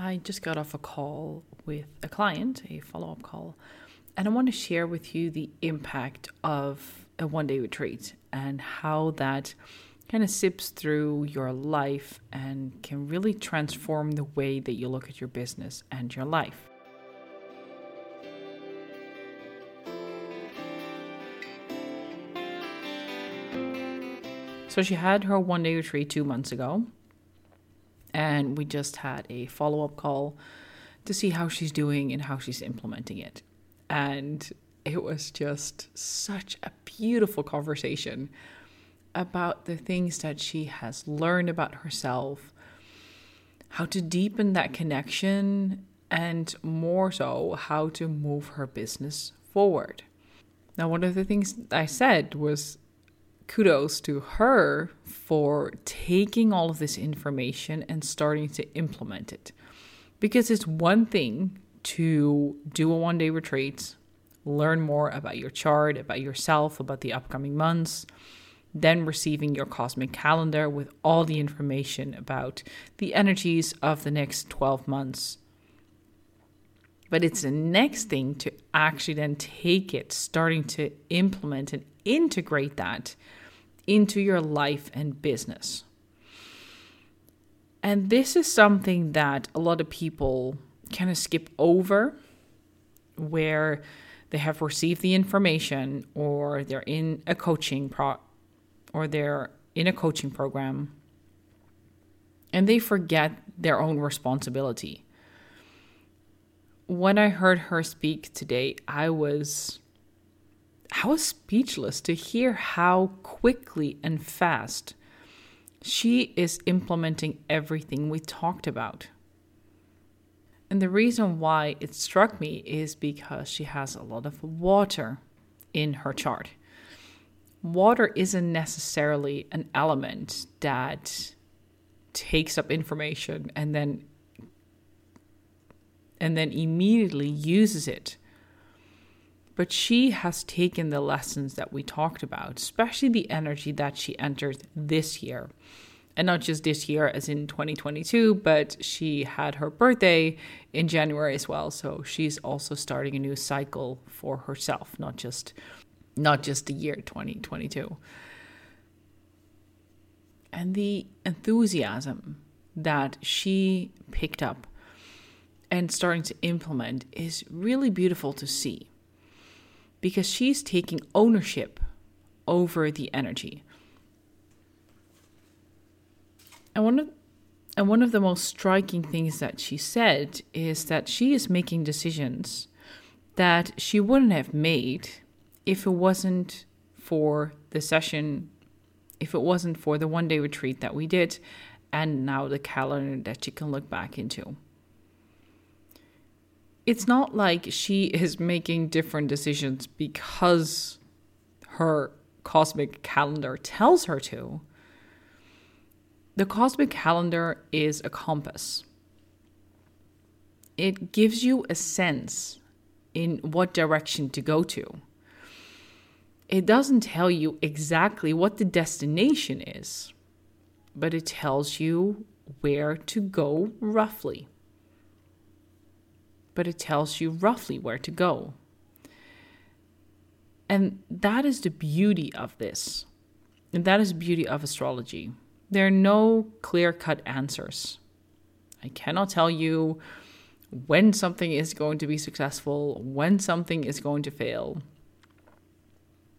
I just got off a call with a client, a follow up call, and I want to share with you the impact of a one day retreat and how that kind of sips through your life and can really transform the way that you look at your business and your life. So she had her one day retreat two months ago and we just had a follow up call to see how she's doing and how she's implementing it. And it was just such a beautiful conversation about the things that she has learned about herself, how to deepen that connection, and more so, how to move her business forward. Now, one of the things I said was kudos to her for taking all of this information and starting to implement it. Because it's one thing to do a one day retreat, learn more about your chart, about yourself, about the upcoming months, then receiving your cosmic calendar with all the information about the energies of the next 12 months. But it's the next thing to actually then take it, starting to implement and integrate that into your life and business. And this is something that a lot of people kind of skip over where they have received the information or they're in a coaching pro or they're in a coaching program and they forget their own responsibility. When I heard her speak today, I was I was speechless to hear how quickly and fast she is implementing everything we talked about. And the reason why it struck me is because she has a lot of water in her chart. Water isn't necessarily an element that takes up information and then and then immediately uses it but she has taken the lessons that we talked about, especially the energy that she enters this year. And not just this year, as in 2022, but she had her birthday in January as well. So she's also starting a new cycle for herself, not just not just the year 2022. And the enthusiasm that she picked up and starting to implement is really beautiful to see because she's taking ownership over the energy. And one of and one of the most striking things that she said is that she is making decisions that she wouldn't have made if it wasn't for the session, if it wasn't for the one day retreat that we did, and now the calendar that she can look back into it's not like she is making different decisions because her cosmic calendar tells her to. The cosmic calendar is a compass. It gives you a sense in what direction to go to. It doesn't tell you exactly what the destination is, but it tells you where to go roughly but it tells you roughly where to go. And that is the beauty of this. And that is the beauty of astrology. There are no clear cut answers. I cannot tell you when something is going to be successful, when something is going to fail,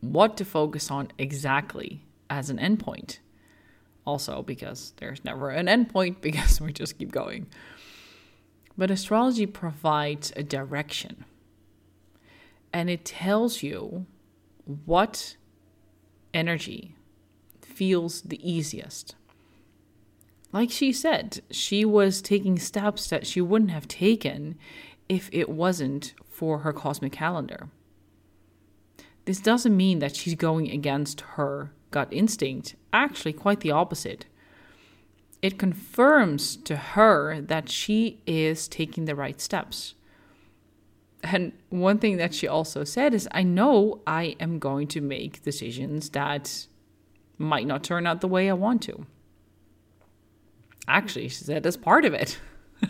what to focus on exactly as an endpoint. Also, because there's never an endpoint, because we just keep going. But astrology provides a direction and it tells you what energy feels the easiest. Like she said, she was taking steps that she wouldn't have taken if it wasn't for her cosmic calendar. This doesn't mean that she's going against her gut instinct, actually, quite the opposite it confirms to her that she is taking the right steps. And one thing that she also said is, I know I am going to make decisions that might not turn out the way I want to. Actually, she said, that's part of it.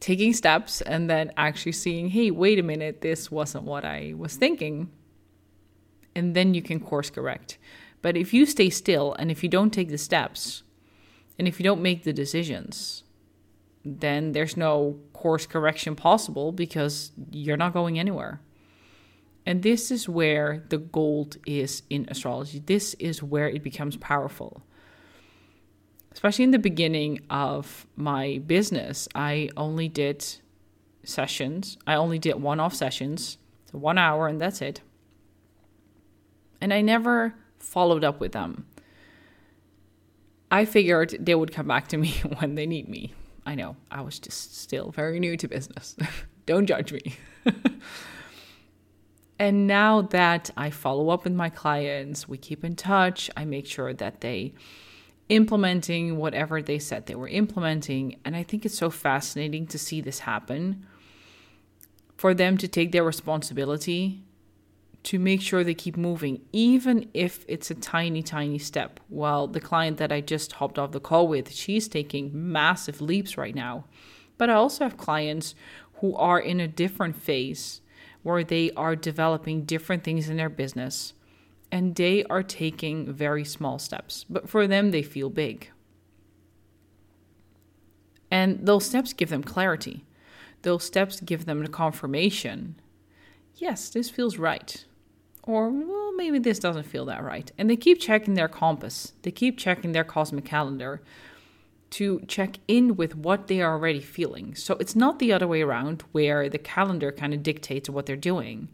taking steps and then actually seeing, hey, wait a minute, this wasn't what I was thinking. And then you can course correct. But if you stay still and if you don't take the steps and if you don't make the decisions, then there's no course correction possible because you're not going anywhere. And this is where the gold is in astrology. This is where it becomes powerful. Especially in the beginning of my business, I only did sessions. I only did one off sessions, so one hour, and that's it. And I never followed up with them. I figured they would come back to me when they need me. I know, I was just still very new to business. Don't judge me. and now that I follow up with my clients, we keep in touch, I make sure that they implementing whatever they said they were implementing. And I think it's so fascinating to see this happen for them to take their responsibility to make sure they keep moving, even if it's a tiny, tiny step. Well, the client that I just hopped off the call with, she's taking massive leaps right now. But I also have clients who are in a different phase where they are developing different things in their business and they are taking very small steps. But for them, they feel big. And those steps give them clarity. Those steps give them the confirmation yes, this feels right or well, maybe this doesn't feel that right. And they keep checking their compass, they keep checking their cosmic calendar to check in with what they are already feeling. So it's not the other way around where the calendar kind of dictates what they're doing.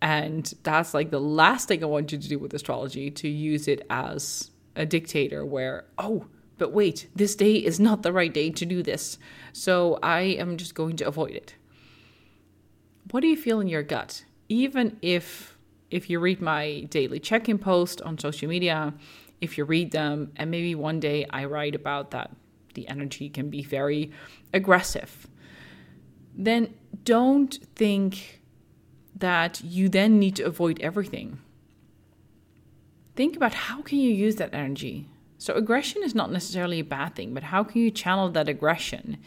And that's like the last thing I want you to do with astrology to use it as a dictator where, oh, but wait, this day is not the right day to do this. So I am just going to avoid it. What do you feel in your gut? Even if if you read my daily check-in post on social media, if you read them and maybe one day I write about that the energy can be very aggressive, then don't think that you then need to avoid everything. Think about how can you use that energy? So aggression is not necessarily a bad thing, but how can you channel that aggression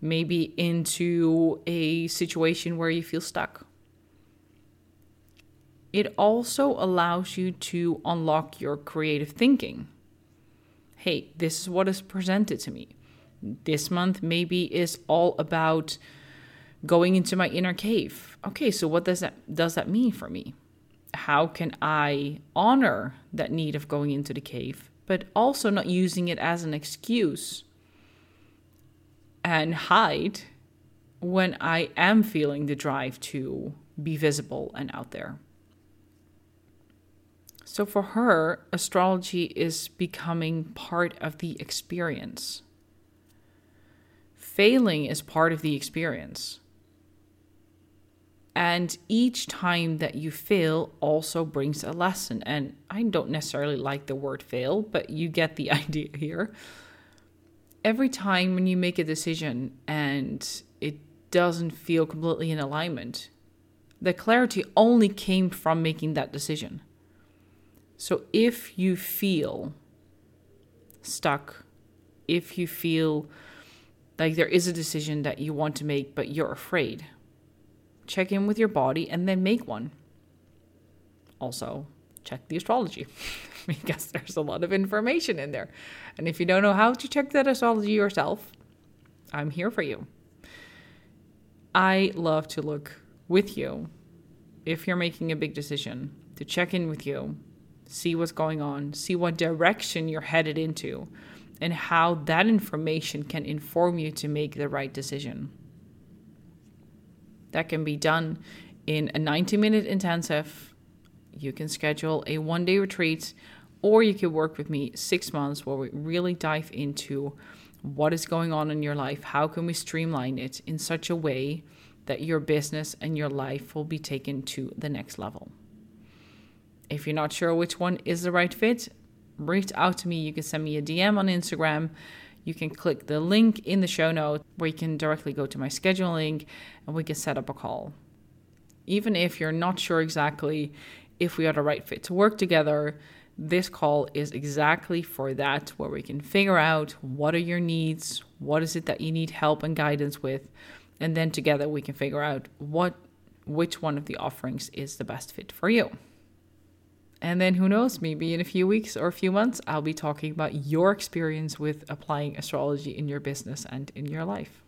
maybe into a situation where you feel stuck it also allows you to unlock your creative thinking. Hey, this is what is presented to me. This month maybe is all about going into my inner cave. Okay, so what does that does that mean for me? How can I honor that need of going into the cave, but also not using it as an excuse and hide when I am feeling the drive to be visible and out there? So for her, astrology is becoming part of the experience. Failing is part of the experience. And each time that you fail also brings a lesson. And I don't necessarily like the word fail, but you get the idea here. Every time when you make a decision and it doesn't feel completely in alignment, the clarity only came from making that decision. So if you feel stuck, if you feel like there is a decision that you want to make but you're afraid, check in with your body and then make one. Also, check the astrology because there's a lot of information in there. And if you don't know how to check that astrology yourself, I'm here for you. I love to look with you if you're making a big decision, to check in with you see what's going on, see what direction you're headed into, and how that information can inform you to make the right decision. That can be done in a 90 minute intensive. You can schedule a one day retreat, or you can work with me six months where we really dive into what is going on in your life. How can we streamline it in such a way that your business and your life will be taken to the next level? If you're not sure which one is the right fit, reach out to me. You can send me a DM on Instagram. You can click the link in the show note where you can directly go to my schedule link and we can set up a call. Even if you're not sure exactly if we are the right fit to work together, this call is exactly for that, where we can figure out what are your needs, what is it that you need help and guidance with, and then together we can figure out what which one of the offerings is the best fit for you. And then who knows, maybe in a few weeks or a few months, I'll be talking about your experience with applying astrology in your business and in your life.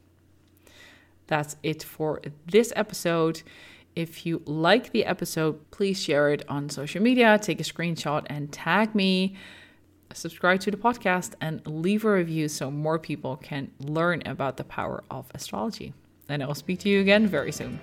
That's it for this episode. If you like the episode, please share it on social media, take a screenshot and tag me. Subscribe to the podcast and leave a review so more people can learn about the power of astrology. And I will speak to you again very soon.